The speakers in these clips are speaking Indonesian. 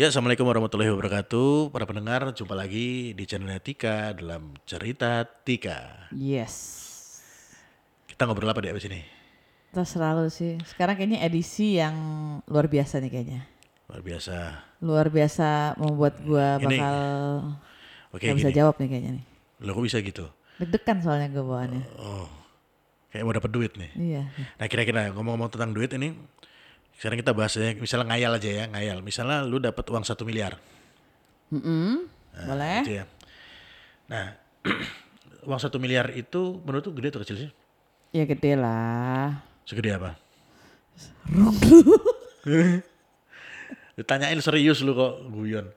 Ya, Assalamualaikum warahmatullahi wabarakatuh. Para pendengar, jumpa lagi di channel Tika dalam Cerita Tika. Yes. Kita ngobrol apa di abis ini? Terserah lu sih. Sekarang kayaknya edisi yang luar biasa nih kayaknya. Luar biasa. Luar biasa membuat gua Ini- bakal Oke, gak bisa jawab nih kayaknya nih. Lo kok bisa gitu? Deg-degan soalnya gue bawaannya. Oh, kayak mau dapat duit nih. Iya. Nah, kira-kira ngomong-ngomong tentang duit ini, sekarang kita bahas ya, misalnya ngayal aja ya, ngayal. Misalnya lu dapat uang satu miliar. Mm-mm. Nah, Boleh? Gitu ya. Nah, uang satu miliar itu menurut lu gede atau kecil sih? Ya gede lah. Segede apa? Ditanyain serius lu kok guyon.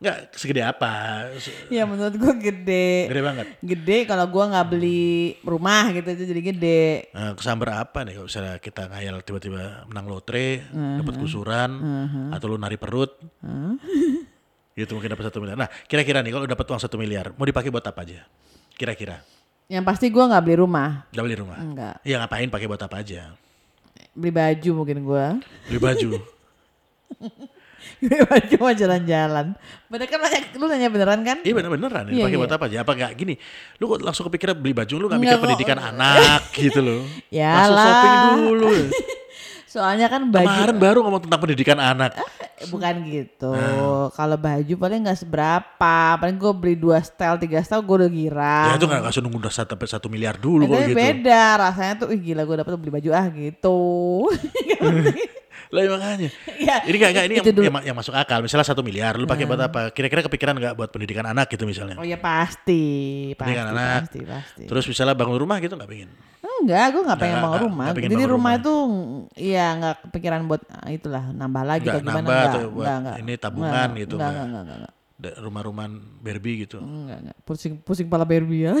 Enggak, segede apa? Ya menurut gue gede. Gede banget. Gede kalau gua nggak beli rumah gitu itu jadi gede. Nah, kesambar apa nih kalau misalnya kita ngayal tiba-tiba menang lotre, dapat kusuran, atau lu nari perut, gitu mungkin dapat satu miliar. Nah, kira-kira nih kalau dapat uang satu miliar, mau dipakai buat apa aja? Kira-kira? Yang pasti gua nggak beli rumah. Gak beli rumah? Enggak. Ya ngapain pakai buat apa aja? Beli baju mungkin gua. Beli baju. Mau jalan-jalan. Bener kan nanya, lu nanya beneran kan? Iya bener-beneran nih, Iya, pakai iya. buat apa aja? Apa enggak gini? Lu kok langsung kepikiran beli baju, lu gak mikir kok. pendidikan anak gitu loh. Yalah. Langsung shopping dulu. Soalnya kan baju Kemarin baru ngomong tentang pendidikan anak. Eh, bukan gitu. Ah. Kalau baju paling nggak seberapa. Paling gue beli dua style, tiga style gue udah girang. Ya itu gak langsung nunggu udah satu, satu miliar dulu kalau tapi gitu. beda rasanya tuh, ih gila gue dapet beli baju ah gitu. Lah ya makanya. ya, Ini gak, gak ini yang, yang, yang masuk akal. Misalnya satu miliar, lu pakai buat apa? Kira-kira kepikiran gak buat pendidikan anak gitu misalnya? Oh ya pasti, pasti, Pendidikan anak. pasti, pasti. Terus misalnya bangun rumah gitu gak pengen? Enggak, gue nggak pengen Nggak, bangun nggak- rumah. nggak pengen Jadi rumah rumah. itu, iya nggak kepikiran buat ah, itulah nambah lagi Nggak atau gimana nambah enggak, atau buat enggak, enggak. ini tabungan Enggak, gitu, Enggak, enggak. enggak, enggak, enggak. Rumah-rumahan Barbie gitu. Enggak, enggak. Pusing, pusing pala Barbie ya.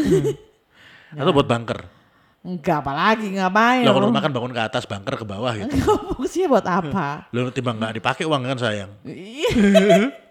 Atau buat bunker. Enggak, apalagi ngapain? Lah kalau rumah kan bangun ke atas, bunker ke bawah gitu. Enggak, fungsinya buat apa? Lu timbang gak dipakai uang kan sayang.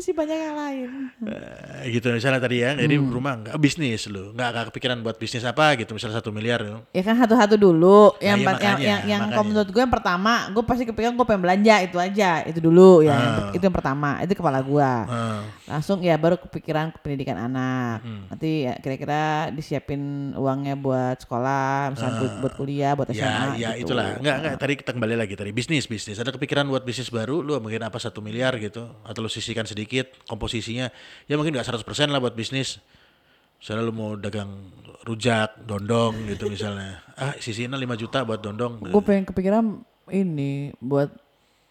Masih banyak yang lain. Eh, gitu misalnya tadi ya, jadi Hmm. rumah enggak bisnis lu, enggak enggak kepikiran buat bisnis apa gitu, misalnya satu miliar gitu. Ya kan satu-satu dulu. Nah, Yang iya, yang makanya, yang, yang makanya. kalau menurut gue yang pertama, gue pasti kepikiran gue pengen belanja itu aja, itu dulu ya. yang Ah. Itu yang pertama, itu kepala gue. Heeh. Langsung ya baru kepikiran ke pendidikan anak. Hmm. Nanti ya kira-kira disiapin uangnya buat sekolah, misalnya buat, buat kuliah, buat SMA. Ya, ya gitu. itulah. Enggak, enggak. Tadi kita kembali lagi tadi bisnis, bisnis. Ada kepikiran buat bisnis baru, lu mungkin apa satu miliar gitu, atau lu sisihkan sedikit komposisinya. Ya mungkin nggak 100% lah buat bisnis. Misalnya lu mau dagang rujak, dondong gitu misalnya. Ah, sisihin 5 juta buat dondong. Gue pengen kepikiran ini buat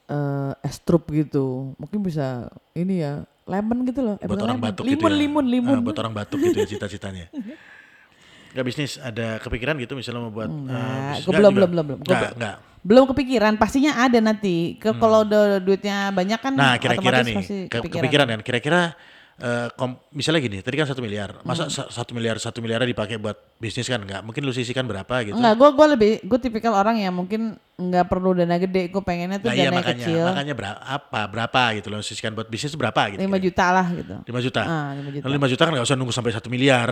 eh es trup gitu. Mungkin bisa ini ya, lemon gitu loh. Eh, buat orang lemon, batuk limun, gitu ya. limun, limun. Ah, buat orang batuk gitu ya cita-citanya. Enggak bisnis, ada kepikiran gitu misalnya mau buat eh, bisnis. Enggak, gua Enggak belum, belum, belum, belum. Enggak, enggak. Belum kepikiran, pastinya ada nanti. Ke kalau udah duitnya banyak kan Hmm. Nah, kira-kira nih, ke- kepikiran kan, kira-kira kom- misalnya gini, tadi kan satu miliar, masa Hmm. sa- satu miliar satu miliarnya dipakai buat bisnis kan nggak? Mungkin lu sisihkan berapa gitu? Enggak, gue gua lebih gue tipikal orang yang mungkin nggak perlu dana gede, gue pengennya tuh Nah, dana iya makanya, kecil, makanya berapa, apa, berapa gitu loh, sisihkan buat bisnis berapa gitu? 5 juta lah gitu. 5 juta. Ah, 5 juta. Nah, 5 juta kan nggak usah nunggu sampai satu miliar.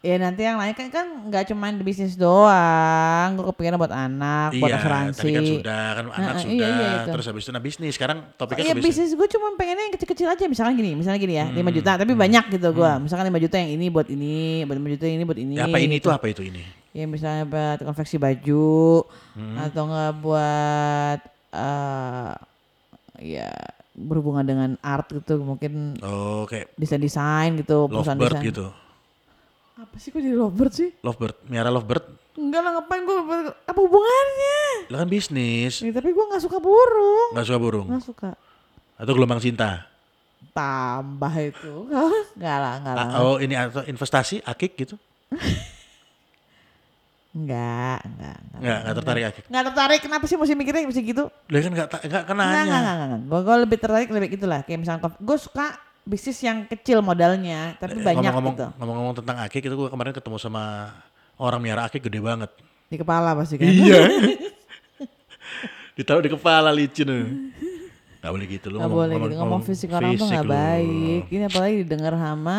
Ya nanti yang lain kan kan nggak cuma di bisnis doang, gue kepikiran buat anak, buat iya, asuransi. tadi kan sudah, kan anak Ah, sudah, iya, iya, itu. terus habis itu nah bisnis. Sekarang topiknya Iya ke bisnis. bisnis gue cuma pengennya yang kecil-kecil aja misalkan gini misalnya gini ya 5 Hmm, juta tapi banyak gitu gue misalkan 5 juta yang ini buat ini buat 5 juta yang ini buat ini Ya, apa ini gitu. itu apa itu ini? ya misalnya buat konveksi baju Hmm. atau nggak buat eh ya berhubungan dengan art gitu mungkin Oh, kayak desain desain gitu perusahaan desain gitu. Apa sih kok jadi lovebird sih Lovebird, miara lovebird. enggak lah ngapain gue apa hubungannya Lah kan bisnis, ya, tapi gue nggak suka burung nggak suka burung. nggak suka Atau gelombang cinta. tambah itu nggak lah nggak lah Ah, oh, ini atau investasi akik gitu? Enggak, enggak, enggak. Nggak, nggak tertarik akik. Enggak tertarik, kenapa sih mesti mikirnya mesti gitu? Lah kan nggak ta- nggak kan Enggak, enggak, enggak, enggak. Gue, lebih tertarik lebih itulah. Kayak misalnya, gue suka bisnis yang kecil modalnya, tapi banyak Eh, ngomong-ngomong, gitu. ngomong-ngomong tentang akik itu gue kemarin ketemu sama orang miara akik gede banget. Di kepala pasti kan. Iya. Ditaruh di kepala licin. Gak boleh gitu lu Gak boleh gitu, ngomong fisik orang tuh fisik gak lu. baik. Ini apalagi didengar sama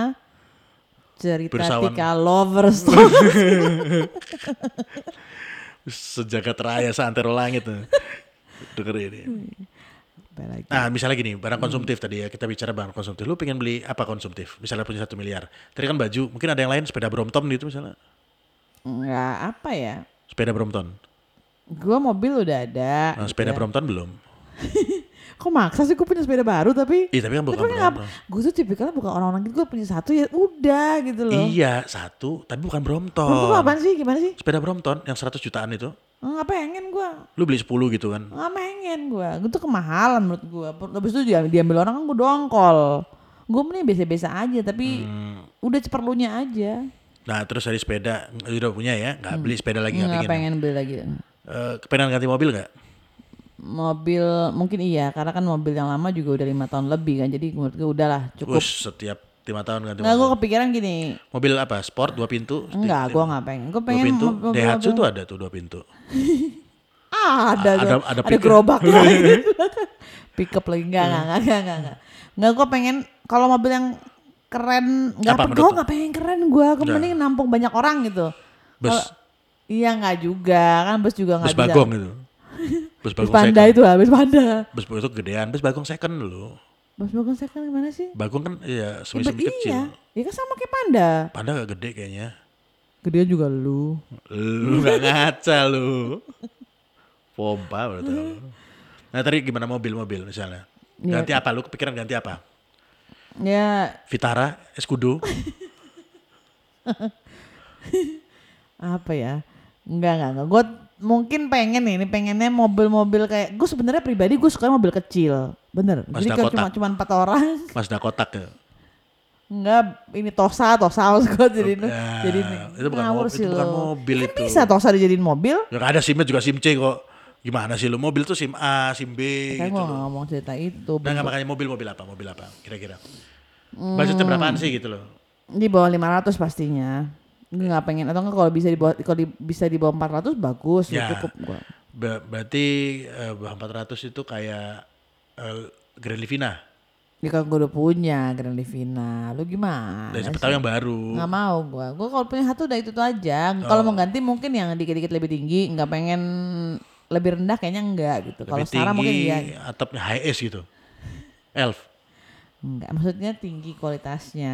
cerita Pirsawan. Tika lovers tuh. Sejagat raya seantero langit. tuh. Denger ini. Apa lagi? Nah, misalnya gini, barang Hmm. konsumtif tadi ya, kita bicara barang konsumtif. Lu pengen beli apa konsumtif? Misalnya punya satu miliar. Tadi kan baju, mungkin ada yang lain sepeda Brompton gitu misalnya. Enggak apa ya? Sepeda Brompton. Gua mobil udah ada. Nah, sepeda ya. Brompton belum. Kok maksa sih gue punya sepeda baru tapi Iya, tapi kan bukan tapi Brompton. gue tuh tipikalnya bukan orang-orang gitu gue punya satu ya udah gitu loh. Iya, satu, tapi bukan Brompton. Brompton apaan sih? Gimana sih? Sepeda Brompton yang 100 jutaan itu. Nggak pengen gue. Lu beli 10 gitu kan. Nggak pengen gue. Gue tuh kemahalan menurut gue. Habis itu dia, diambil orang kan gue dongkol. Gue mending biasa-biasa aja tapi Hmm. udah seperlunya aja. Nah, terus dari sepeda udah punya ya, nggak beli sepeda lagi nggak Nggak pengen. pengen beli lagi. Eh, kepengen ganti mobil nggak? Mobil mungkin iya karena kan mobil yang lama juga udah lima tahun lebih kan. Jadi menurut gue udahlah cukup. Setiap lima tahun ganti Nggak gue kepikiran gini. Mobil apa? Sport dua pintu? Enggak, gue nggak pengen. Gue Dua pengen pintu? mobil- Daihatsu mobil- tuh ada tuh dua pintu. Ah, ada, ada- ada, ada ada, gerobak lagi. pick up lagi enggak enggak enggak enggak enggak enggak gue pengen kalau mobil yang keren enggak Apa gue enggak pengen keren gue gue mending nampung banyak orang gitu Bus, Kalau- iya enggak juga kan bus juga bus enggak bisa bagong gitu. Bus bus bagong panda second. itu habis panda Bus bagong itu gedean, bus bagong second dulu. Bus bagong second gimana sih Bagong kan iya Ya, semi-semi iya kecil. ya kan sama kayak panda Panda gak gede kayaknya. gedean juga lu Lu gak ngaca lu. Pompa berarti. lu. Nah tadi gimana mobil-mobil misalnya? Iya. Ganti apa? Lu kepikiran ganti apa? ya Vitara, Escudo, apa ya enggak enggak enggak gue mungkin pengen nih ini pengennya mobil-mobil kayak gue sebenarnya pribadi gue suka mobil kecil bener Mazda jadi kalau cuma cuma empat orang Mazda kotak ya. enggak ini Tosa Tosa harus gue jadi Ya, jadi itu bukan ngawur mobil, itu bukan mobil Kan itu. bisa Tosa dijadiin mobil Ya ada SIM-nya juga SIM C kok. Gimana sih lu? Mobil tuh SIM A, SIM B kan gitu gue ngomong cerita itu Nah nggak makanya mobil-mobil apa? Mobil apa? Kira-kira. Budgetnya Hmm. berapaan sih gitu loh? di bawah 500 pastinya nggak pengen atau enggak kalau bisa di bawah kalau di- bisa di bawah 400 bagus Ya. cukup gue Ber- berarti eh, 400 itu kayak eh, Grand Livina. ya kan gue udah punya Grand Livina lu gimana Dan siapa tahu yang baru. nggak mau gue gue kalau punya satu udah itu tuh aja kalau Oh. mau ganti mungkin yang dikit-dikit lebih tinggi nggak pengen lebih rendah kayaknya enggak gitu kalau sekarang mungkin iya atapnya high S gitu. Elf. enggak maksudnya tinggi kualitasnya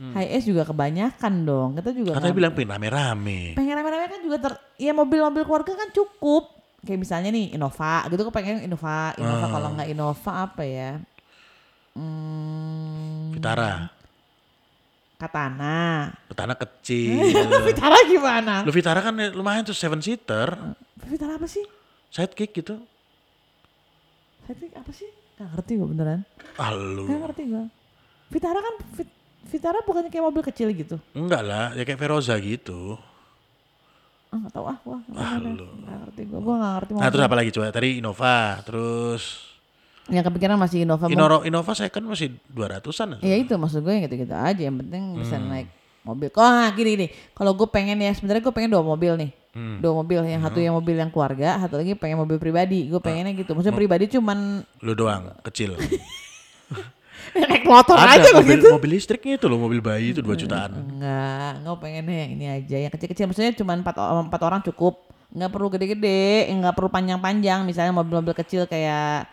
Hmm. high S juga kebanyakan dong kita juga Katanya nggak- bilang pengen rame-rame. pengen rame-rame kan juga ter ya mobil-mobil keluarga kan cukup kayak misalnya nih Innova gitu gue pengen Innova Innova Ah. kalau nggak Innova apa ya hmm, Vitara. Katana Petana kecil. Vitara gimana Lu Vitara kan lumayan tuh seven seater. Vitara apa sih Sidekick gitu. Tuh apa sih Gak ngerti gue beneran lu. Gak ngerti gue Vitara kan Vit- Vitara bukannya kayak mobil kecil gitu Enggak lah, ya kayak Veroza gitu. Ah gak tau ah Wah Ah, gak lu. ngerti gue Gue gak ngerti Nah terus apa lagi coba? Tadi Innova, terus Yang kepikiran masih Innova Innova, Innova second masih 200-an. Ya itu maksud gue yang gitu-gitu aja. Yang penting bisa Hmm. naik mobil. Kok ah, gini nih. Kalau gue pengen ya sebenarnya gue pengen dua mobil nih. Hmm. Dua mobil. Yang satu yang mobil yang keluarga, satu lagi pengen mobil pribadi. Gue pengennya gitu. Maksudnya Hmm. pribadi cuman Lu doang, kecil. naik motor Ada aja mobil, begitu. mobil listriknya itu loh, mobil bayi itu 2 jutaan. Enggak, enggak pengennya yang ini aja. Yang kecil-kecil maksudnya empat, o- empat orang cukup. Enggak perlu gede-gede, enggak perlu panjang-panjang. Misalnya mobil-mobil kecil kayak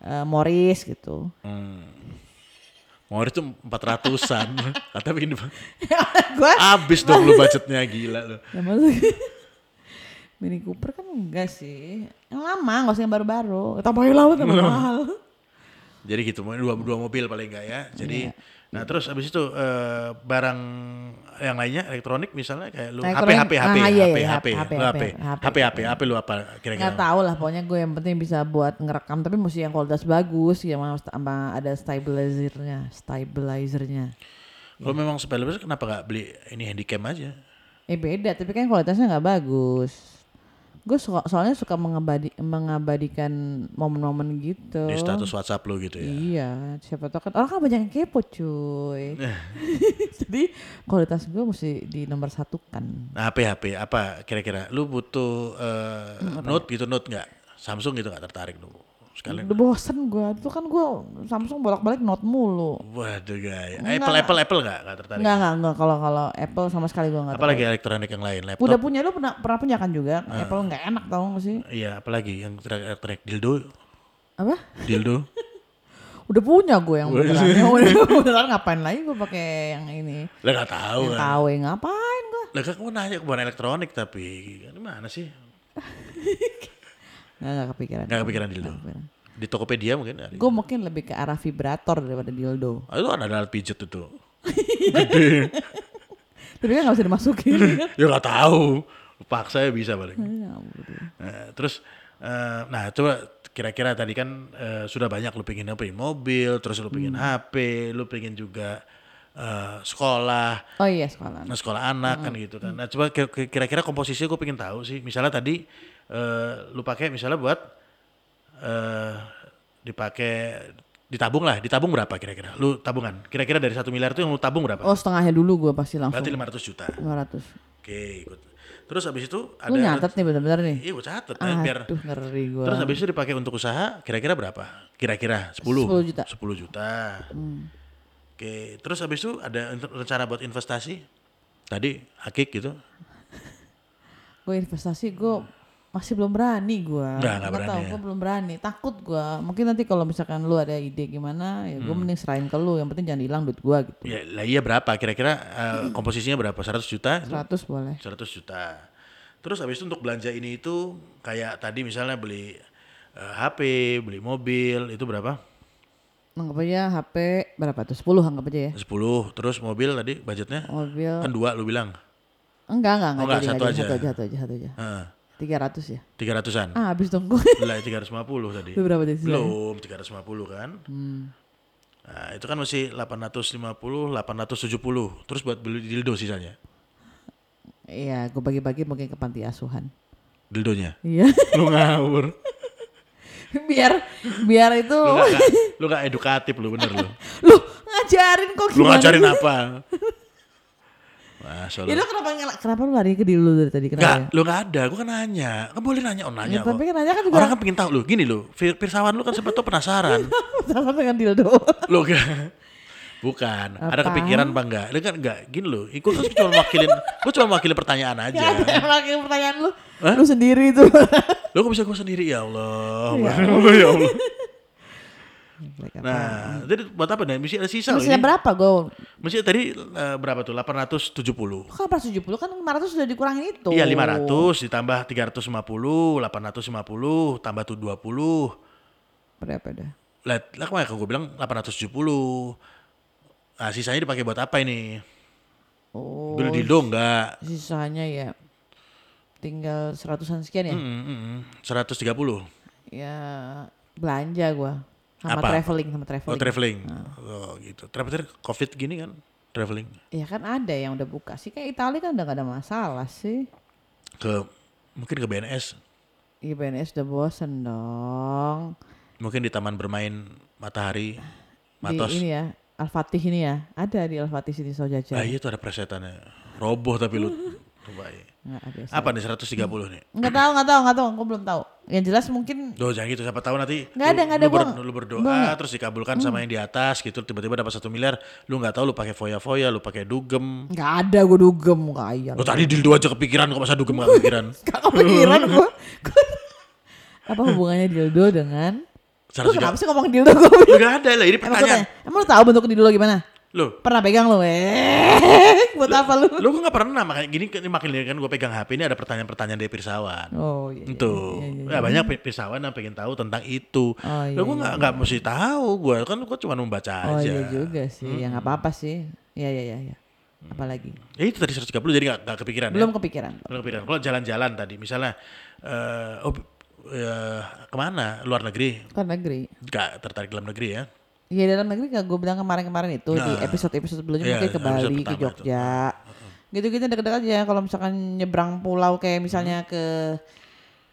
eh, Morris gitu. Hmm. Mau itu 400-an. Kata begini, gue abis dong lu budgetnya gila lu. Ya Mini Cooper kan enggak sih. Yang lama, nggak usah yang baru-baru. Tambahin lah, tambah mahal. Jadi gitu, mau dua, dua mobil paling enggak ya. Jadi, Iya. nah terus abis itu eh, barang yang lainnya elektronik misalnya kayak lu HP, Elektronik, HP, HP, ah, HP, iya, iya, HP, HP, lu HP, HP, HP, HP, HP, HP lu apa kira-kira? Nggak tahu lah, pokoknya gue yang penting bisa buat ngerekam. Tapi mesti yang kualitas bagus, ya sama, ada stabilizernya, stabilizernya. Kalau memang sepele kenapa nggak beli ini handycam aja? Eh beda, tapi kan kualitasnya nggak bagus. Gue suka, soalnya suka mengabadi, mengabadikan momen-momen gitu. Di status WhatsApp lu gitu ya. Iya, siapa tahu kan orang kan banyak yang kepo cuy. Jadi kualitas gue mesti di nomor satu kan. Nah, HP HP apa kira-kira? Lu butuh Hmm, Note gitu Note nggak? Samsung gitu nggak tertarik lu? Sekalian. Udah bosen gue, itu kan gue Samsung bolak-balik note mulu. Waduh gaya. Enggak. Apple Apple Apple nggak nggak tertarik? Enggak enggak enggak kalau kalau Apple sama sekali gue enggak. Apalagi elektronik yang lain, laptop. Udah punya lu pernah pernah punya kan juga? Apple enggak enak tau gak sih? Iya, apalagi yang elektronik dildo. Apa? Dildo. Udah punya gue yang beneran. Yang udah beneran ngapain lagi gue pakai yang ini. Lah nggak tahu Yang kan. KW ngapain gue? Lah kan kamu nanya ke elektronik tapi gimana sih? Nggak, kepikiran. Nggak kepikiran dildo. Di Tokopedia mungkin ada. Gue mungkin lebih ke arah vibrator daripada dildo. Ah, itu ada alat pijet itu. Tapi kan gak bisa dimasukin. ya nggak tahu. Paksa ya bisa paling. Ya. Nah, terus eh, nah coba kira-kira tadi kan eh, sudah banyak lu pengen apa mobil, terus lu pengen HP, lu pengen juga eh, sekolah, Oh iya sekolah. nah sekolah anak kan gitu kan. Nah coba ki- ki- kira-kira komposisinya gue pengen tahu sih. Misalnya tadi eh, lu pakai misalnya buat eh dipakai ditabung lah, ditabung berapa kira-kira? Lu tabungan. Kira-kira dari satu miliar itu yang lu tabung berapa? Oh setengahnya dulu gue pasti langsung. Berarti 500 juta. 500. Oke, ikut. Terus habis itu ada Lu nyatet nih bener-bener nih. Iya, gue catet ya, biar Aduh ngeri gue. Terus habis itu dipakai untuk usaha kira-kira berapa? Kira-kira 10. 10 juta. 10 juta. Oke, terus habis itu ada rencana buat investasi? Tadi Hakik gitu. Gue investasi gue masih belum berani gue. Nggak, nggak berani tahu, ya. gue belum berani. Takut gue. Mungkin nanti kalau misalkan lu ada ide gimana, ya Hmm. gue mending serahin ke lu. Yang penting jangan hilang duit gue gitu. Ya, lah iya berapa? Kira-kira eh, komposisinya berapa? 100 juta? Itu? 100 boleh. 100 juta. Terus habis itu untuk belanja ini itu kayak tadi misalnya beli eh, HP, beli mobil, itu berapa? Anggap aja HP berapa tuh? 10 anggap aja ya. 10. Terus mobil tadi budgetnya? Mobil. Kan dua lu bilang. Enggak, enggak, enggak. Oh, enggak, jadi, satu aja. jadi. Satu aja, satu aja, satu aja. Heeh. 300 ya. 300-an. Ah, habis dong gue. Lah 350 tadi. Lu berapa tadi? Belum 350 kan. Hmm. Nah, itu kan masih 850, 870. Terus buat beli dildo sisanya. Iya, gue bagi-bagi mungkin ke panti asuhan. Dildonya. Iya. Lu ngawur. biar biar itu Lu gak, lu gak edukatif lu bener lu. lu ngajarin kok Lu gimana? ngajarin sih? apa? Wah, Ya lu. kenapa kenapa lu lari ke diri lu dari tadi Gak, kenapa? lu gak ada. Gua kan nanya. Kan boleh nanya. Oh Ya, nanya kok. tapi kan nanya kan juga Orang kan pengen tahu lu. Gini lu. Pirsawan lu kan sempat tuh penasaran. sama dengan dildo. lu gak. Bukan. Ada Apa? kepikiran apa enggak? Lu kan enggak. Gini lu. Ikut kan cuma wakilin. Gua cuma wakilin pertanyaan aja. Ya, ada yang lagi pertanyaan lu. Lu sendiri itu. Lu kok bisa gue sendiri ya Allah. Ya Ya Allah. Nah, jadi buat apa nih? Mesti ada sisa Masih berapa gue? Mesti tadi eh, berapa tuh? 870. Kan 470 kan 500 sudah dikurangin itu. Iya 500 ditambah 350, 850 tambah tuh 20. Berapa dah? Lah, lah kemarin gue bilang 870. Nah, sisanya dipakai buat apa ini? Oh, Beli dildo enggak? sisanya ya tinggal seratusan sekian ya. Hmm, hmm, hmm. 130. Ya belanja gua sama Apa? traveling sama traveling. Oh, traveling. Oh, gitu. Traveling Covid gini kan? Traveling Ya kan ada yang udah buka sih kayak Italia kan udah gak ada masalah sih. ke mungkin ke BNS, Iya BNS udah bosen dong. mungkin di taman bermain matahari Matos. Di ini ya Al-Fatih ini ya ada di Al-Fatih City Sojaja. Ah iya tuh ada presetannya. Roboh tapi lu. Nggak ada. Apa nih 130 nih? Nggak tahu nggak tahu nggak tahu aku belum tahu. Yang jelas mungkin Duh jangan gitu siapa tahu nanti Nggak ada, nggak ada, lu, ber- lu berdoa gua terus dikabulkan sama yang di atas gitu tiba-tiba dapat satu miliar lu nggak tahu lu pakai foya-foya lu pakai dugem nggak ada gue dugem kaya. lu tadi dildo aja kepikiran kok masa dugem gak kepikiran Gak kepikiran gue. Apa hubungannya dildo dengan? Lu 130 kenapa sih ngomong dildo gue? gak ada lah ini Emang, pertanyaan tanya, emang lu tahu bentuk dildo gimana? Lu Pernah pegang lu? Eh, buat apa lu? lu gak pernah makanya gini ini makin kan gue pegang HP ini ada pertanyaan-pertanyaan dari pirsawan Oh iya. iya, itu iya, iya, ya banyak pi- pirsawan yang pengen tahu tentang itu Oh, iya, Lah gue nggak nggak mesti tahu gue kan gue cuma membaca Oh aja iya juga sih. Ya nggak apa-apa sih. Iya iya iya. Ya. Apalagi? ya itu tadi 130 jadi nggak nggak kepikiran ya? Belum kepikiran. Belum kepikiran. Kalau jalan-jalan tadi, misalnya, eh oh, eh, ke mana? Luar negeri? Kan negeri. Gak tertarik dalam negeri ya? Iya dalam negeri kayak gue bilang kemarin-kemarin itu di Nah. episode-episode sebelumnya Iya, mungkin ke Bali, ke. Jogja. Gitu-gitu deket-deket aja kalau misalkan nyebrang pulau kayak misalnya ke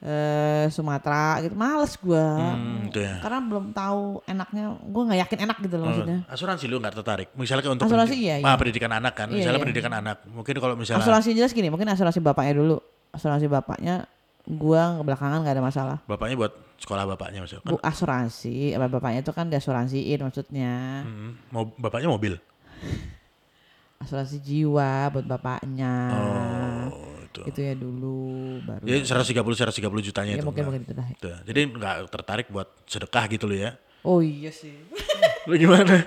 eh Sumatera gitu males gua. Hmm, itu ya. Karena belum tahu enaknya, gue nggak yakin enak gitu loh maksudnya. Asuransi lu nggak tertarik? Misalnya untuk Asuransi pendidik- iya, iya. Pendidikan anak kan? Iya, Misalnya iya. pendidikan anak. Mungkin kalau misalnya Asuransi jelas gini, mungkin asuransi bapaknya dulu. Asuransi bapaknya gua belakangan nggak ada masalah. bapaknya buat sekolah bapaknya misalnya. Bu asuransi, apa bapaknya itu kan diasuransiin maksudnya. Hmm, mau bapaknya mobil. Asuransi jiwa buat bapaknya. Oh, gitu. Gitu ya dulu baru. Jadi 130 130 jutanya ya itu. mungkin enggak. mungkin itu dah. Tuh, Jadi nggak tertarik buat sedekah gitu lo ya. Oh iya sih. Lu gimana?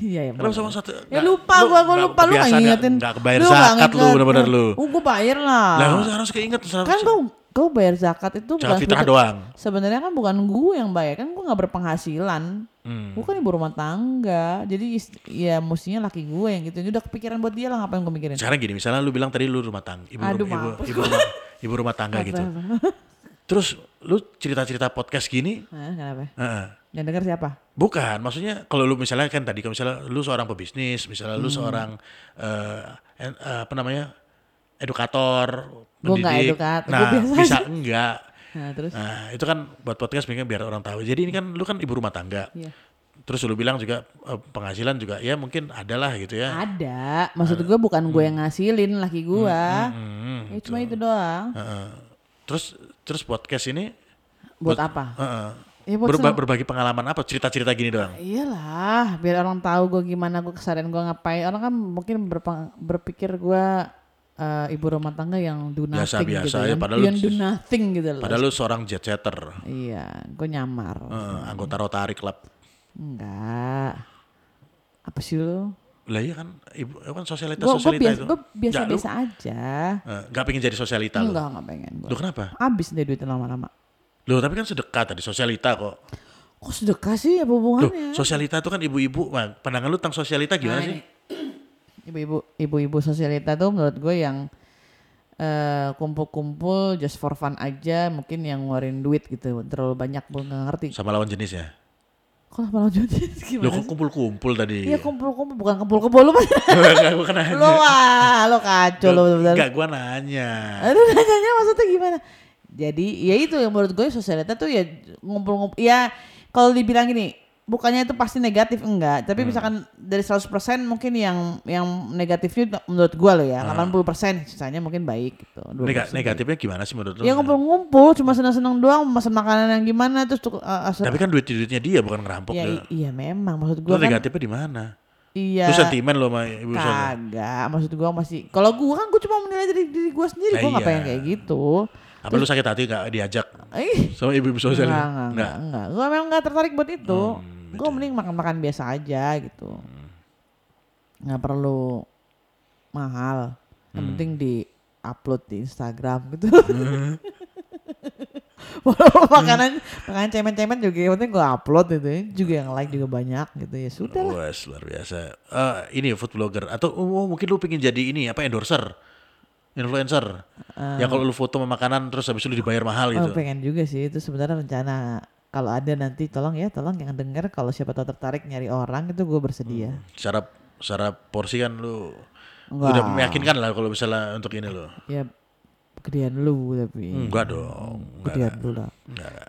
Iya ya. Kenapa sama satu? Ya lupa lu gua, gua lupa lu nggak kebiasaan ngingetin. Nggak kebayar zakat lu bener-bener lu. Oh gua bayar lah. Lah harus harus keinget kan gua gua bayar zakat itu Zakat bukan fitrah doang. Sebenarnya kan bukan gue yang bayar kan gue nggak berpenghasilan. Hmm. Gue kan ibu rumah tangga. Jadi ya mestinya laki gue yang gitu. Ini udah kepikiran buat dia lah ngapain gue mikirin. Sekarang gini, misalnya lu bilang tadi lu rumah tangga, ibu, Aduh, rum- ibu, ibu, rumah, ibu rumah tangga gitu. Terus lu cerita-cerita podcast gini, Hah, kenapa? heeh. Yang denger siapa? bukan, maksudnya kalau lu misalnya kan tadi, kalau misalnya lu seorang pebisnis, misalnya lu seorang en- eh, apa namanya edukator, Gua nggak edukator, nah bisa enggak. Nah, terus? Nah itu kan buat podcast mungkin biar orang tahu. Jadi ini kan lu kan ibu rumah tangga. Iya. Terus lu bilang juga eh, penghasilan juga ya mungkin adalah gitu ya. Ada. Maksud gue bukan gue yang ngasilin laki gue. Hmm, ya cuma itu doang. heeh. Terus terus podcast ini Buat apa? heeh. Ya buat Berba- berbagi pengalaman apa? Cerita-cerita gini doang. Iyalah, biar orang tahu gue gimana gue kesadaran gue ngapain. Orang kan mungkin berpikir gue eh, ibu rumah tangga yang do nothing Biasa-biasa gitu ya, padahal yang do nothing gitu loh. Padahal lu seorang jet setter, Iya, gue nyamar. heeh, anggota Rotary Club. Enggak. Apa sih lu? Lah iya kan, ibu itu kan sosialita Gue sosialita biasa, itu. gua lu, biasa-biasa aja. eh, nggak pengen jadi sosialita lu. Enggak, enggak pengen gue. Lu kenapa? Abis deh duitnya lama-lama. Lu tapi kan sedekah tadi sosialita kok. Kok sedekah sih apa Loh, hubungannya? sosialita itu kan ibu-ibu. Pandangan lu tentang sosialita gimana Nah, sih? ini. Ibu-ibu ibu-ibu sosialita tuh menurut gue yang eh, kumpul-kumpul just for fun aja mungkin yang ngeluarin duit gitu terlalu banyak gue nggak ngerti Sama lawan jenisnya. kok malah jadi Lu gimana kok sih? kumpul-kumpul tadi. Iya kumpul-kumpul bukan kumpul-kumpul lu Enggak, nanya. lo wah lo kacau lo bener Enggak, gua nanya. Aduh nanyanya maksudnya gimana? Jadi ya itu yang menurut gue sosialita tuh ya ngumpul-ngumpul. Ya kalau dibilang gini, bukannya itu pasti negatif enggak, tapi misalkan dari 100% mungkin yang yang negatifnya menurut gue loh ya, 80% sisanya mungkin baik gitu. 20% Nega- negatifnya gimana sih menurut lu? Ya ngumpul-ngumpul cuma senang-senang doang pesan makanan yang gimana terus tuh uh, Tapi kan duit-duitnya dia bukan ngerampok. ya, dia. iya memang maksud gue Lu kan negatifnya di mana? iya Lu sentimen lo sama ibu kagak maksud gue masih kalau gue kan gue cuma menilai dari diri gue sendiri Nah, nggak iya. pengen kayak gitu Apa lu sakit hati gak diajak Ih, sama ibu-ibu sosial? Enggak, enggak, enggak, enggak. Gue memang enggak tertarik buat itu. Hmm, gue mending makan-makan biasa aja gitu. Nggak perlu mahal. Yang Hmm. penting di upload di Instagram gitu. Walaupun makanan makanan cemen-cemen juga yang penting gue upload gitu ya. Juga yang like juga banyak gitu ya. Sudah lah. Wes, luar biasa. Eh, ini food blogger atau oh, mungkin lu pengen jadi ini apa endorser, influencer. ya kalau lu foto sama makanan terus habis itu lu dibayar mahal Oh, gitu. pengen juga sih itu sebenarnya rencana kalau ada nanti tolong ya tolong yang denger kalau siapa tahu tertarik nyari orang itu gue bersedia. Secara secara porsi kan lu Enggak. udah meyakinkan lah kalau misalnya untuk ini lo. Ya gedean lu tapi. Enggak dong. Gedean lu lah.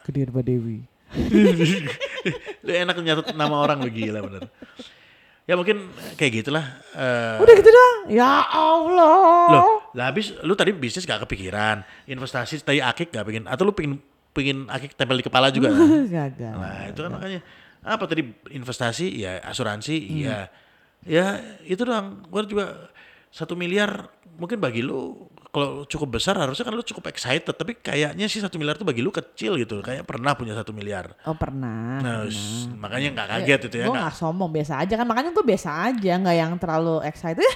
Gedean Mbak Dewi. lu enak nyatet nama orang lu gila bener. Ya mungkin kayak gitulah. Eh, Udah gitu doang. Ya Allah. Loh, lah habis lu tadi bisnis gak kepikiran, investasi tadi akik gak pengen, atau lu pengen pengen akik tempel di kepala juga? Gagal. nah itu kan makanya apa tadi investasi ya asuransi Hmm. ya ya itu doang. Gua juga satu miliar mungkin bagi lu kalau cukup besar harusnya kan lu cukup excited tapi kayaknya sih satu miliar tuh bagi lu kecil gitu kayak pernah punya satu miliar Oh pernah. nah s- makanya nggak kaget itu ya gue nggak gak sombong biasa aja kan makanya gue biasa aja nggak yang terlalu excited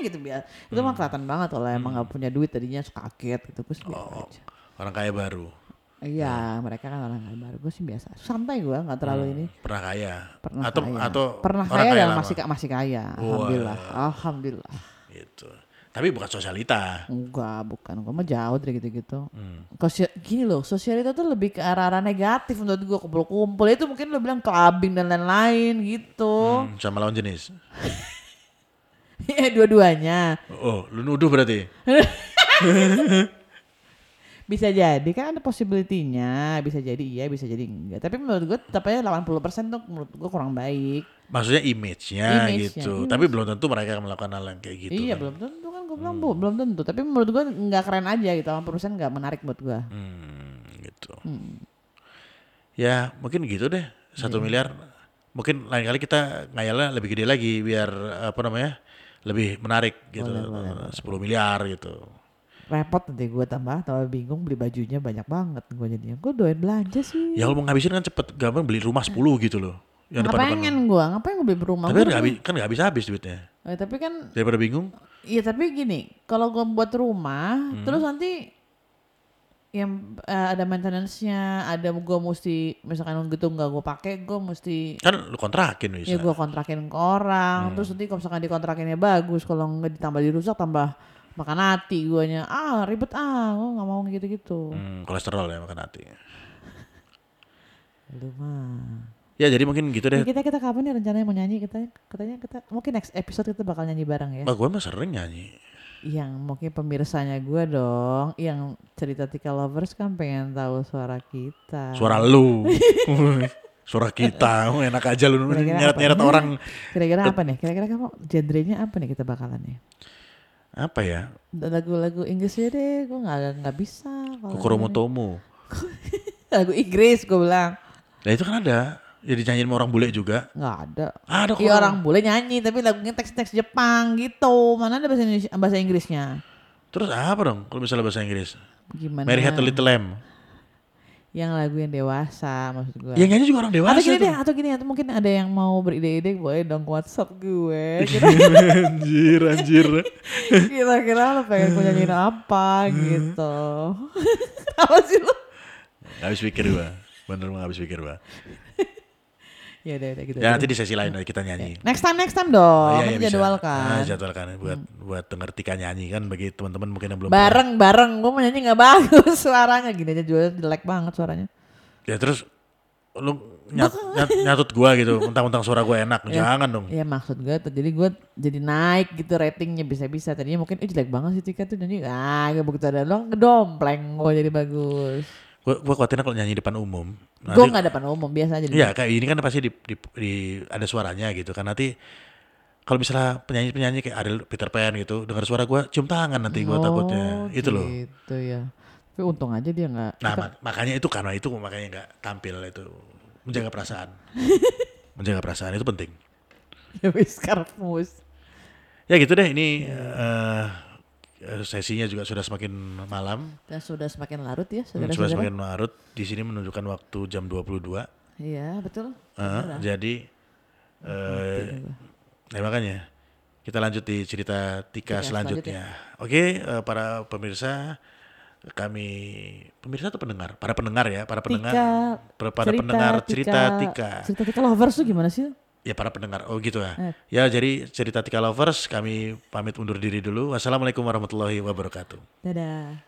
gitu biasa itu Hmm. mah kelihatan banget kalau emang nggak punya duit tadinya suka kaget gitu gue Oh. aja orang kaya baru iya mereka kan orang kaya baru. Gue sih biasa. Santai gue nggak terlalu ini. pernah kaya? Pernah Hmm. atau kaya. atau pernah orang kaya dan masih masih kaya. Alhamdulillah. Alhamdulillah. Gitu. Tapi bukan sosialita. Enggak bukan. Gue mah jauh dari gitu-gitu. Hmm. Kosia- gini loh, sosialita tuh lebih ke arah-arah negatif menurut gue kumpul-kumpul itu mungkin lo bilang clubbing dan lain-lain gitu. Hmm, sama lawan jenis? Ya dua-duanya. Oh lu nuduh berarti bisa jadi kan ada possibility-nya, bisa jadi iya, bisa jadi enggak. Tapi menurut gue tetap aja 80% tuh menurut gue kurang baik. maksudnya image-nya, Image-nya, gitu iya. tapi belum tentu mereka akan melakukan hal yang kayak gitu iya kan. belum tentu kan gue bilang bu, belum tentu. Tapi menurut gue nggak keren aja gitu, 80% nggak menarik buat gue. Hmm, gitu ya mungkin gitu deh satu miliar mungkin lain kali kita ngayalnya lebih gede lagi biar apa namanya lebih menarik gitu. 10 miliar gitu. Repot nanti gue tambah, tambah bingung beli bajunya banyak banget gue jadinya. Gue doain belanja sih. Ya kalau mau ngabisin kan cepet, gampang beli rumah 10 gitu loh. Yang Ngapain depan-depan. gue? Ngapain gue beli rumah? Tapi Gua kan habis, kan nggak habis-habis duitnya. Eh, tapi kan, Daripada bingung, iya tapi gini, kalau gue buat rumah, Hmm. terus nanti yang eh, ada maintenance-nya, ada gue mesti misalkan gitu nggak gue pakai, gue mesti kan lu kontrakin bisa. ya gue kontrakin ke orang, terus nanti kalau misalkan dikontrakinnya bagus, kalau nggak ditambah dirusak tambah makan hati guanya, ah ribet ah, gue nggak mau gitu-gitu. Hmm, kolesterol ya makan hati. Lu mah. Ya jadi mungkin gitu deh. Ya, kita kita kapan nih rencananya mau nyanyi? Kita katanya kita mungkin next episode kita bakal nyanyi bareng ya. Bah gue mah sering nyanyi. Yang mungkin pemirsanya gue dong, yang cerita Tika Lovers kan pengen tahu suara kita. Suara lu. Suara kita. Oh, enak aja lu nyeret-nyeret orang. Kira-kira apa nih? Kira-kira kamu genrenya apa nih kita bakalan nih? Apa ya? Lagu-lagu Inggrisnya deh, gue nggak nggak bisa. kalau Kokoromo Tomo. Lagu Inggris gue bilang Nah itu kan ada. Ya dinyanyiin sama orang bule juga. nggak ada. Ada kok. Iya orang boleh nyanyi tapi lagunya teks-teks Jepang gitu. Mana ada bahasa Indonesia, bahasa Inggrisnya? Terus apa dong kalau misalnya bahasa Inggris? Gimana? Mary Had a Little Lamb. Yang lagu yang dewasa maksud gue. Yang nyanyi juga orang dewasa. atau gini tuh. deh, atau gini atau mungkin ada yang mau beride-ide boleh dong WhatsApp gue. Kira- anjir, anjir. Kira-kira lo pengen gue nyanyiin apa gitu. apa sih lo? Gak habis pikir gua. Bener gak habis pikir gua. Ya udah udah gitu. Ya nanti di sesi lain aja kita nyanyi. Next time next time dong. Iya, iya, Nanti bisa. jadwalkan. Ah, jadwalkan buat buat denger Tika nyanyi kan bagi teman-teman mungkin yang belum bareng bareng gue mau nyanyi nggak bagus suaranya gini aja juga jelek banget suaranya. pernah. Ya terus lu nyat, nyat- nyatut gua gitu, mentang-mentang suara gua enak. Jangan dong. Iya maksud gue tuh jadi gue jadi naik gitu ratingnya bisa-bisa tadinya mungkin eh jelek banget sih Tika tuh nyanyi ah gak begitu ada doang ngedompleng gue jadi bagus. Gua gua khawatirnya kalau nyanyi depan umum. Gue nggak depan umum biasa aja. iya kayak ini kan pasti di, di, di- ada suaranya gitu kan nanti kalau misalnya penyanyi-penyanyi kayak Ariel Peter Pan gitu dengar suara gua cium tangan nanti gua takutnya. Itu loh. Gitu ya. Tapi untung aja dia nggak. Nah, mak- makanya itu karena itu makanya nggak tampil itu menjaga perasaan. menjaga perasaan itu penting. Ya wis. Ya gitu deh ini eh, eh, sesinya juga sudah semakin malam, Dan sudah semakin larut ya Hmm, sudah saudara-saudara. semakin larut. Di sini menunjukkan waktu jam 22. Iya betul. Eh, jadi eh ya makanya kita lanjut di cerita Tika Tika selanjutnya. Oke, eh, para pemirsa kami pemirsa atau pendengar? Para pendengar ya, para pendengar. Tika, para para pendengar cerita Tika. Cerita Tika lovers tuh gimana sih? Ya para pendengar. Oh gitu ya. Eh. Ya jadi cerita Tika Lovers kami pamit undur diri dulu. Wassalamualaikum warahmatullahi wabarakatuh. Dadah.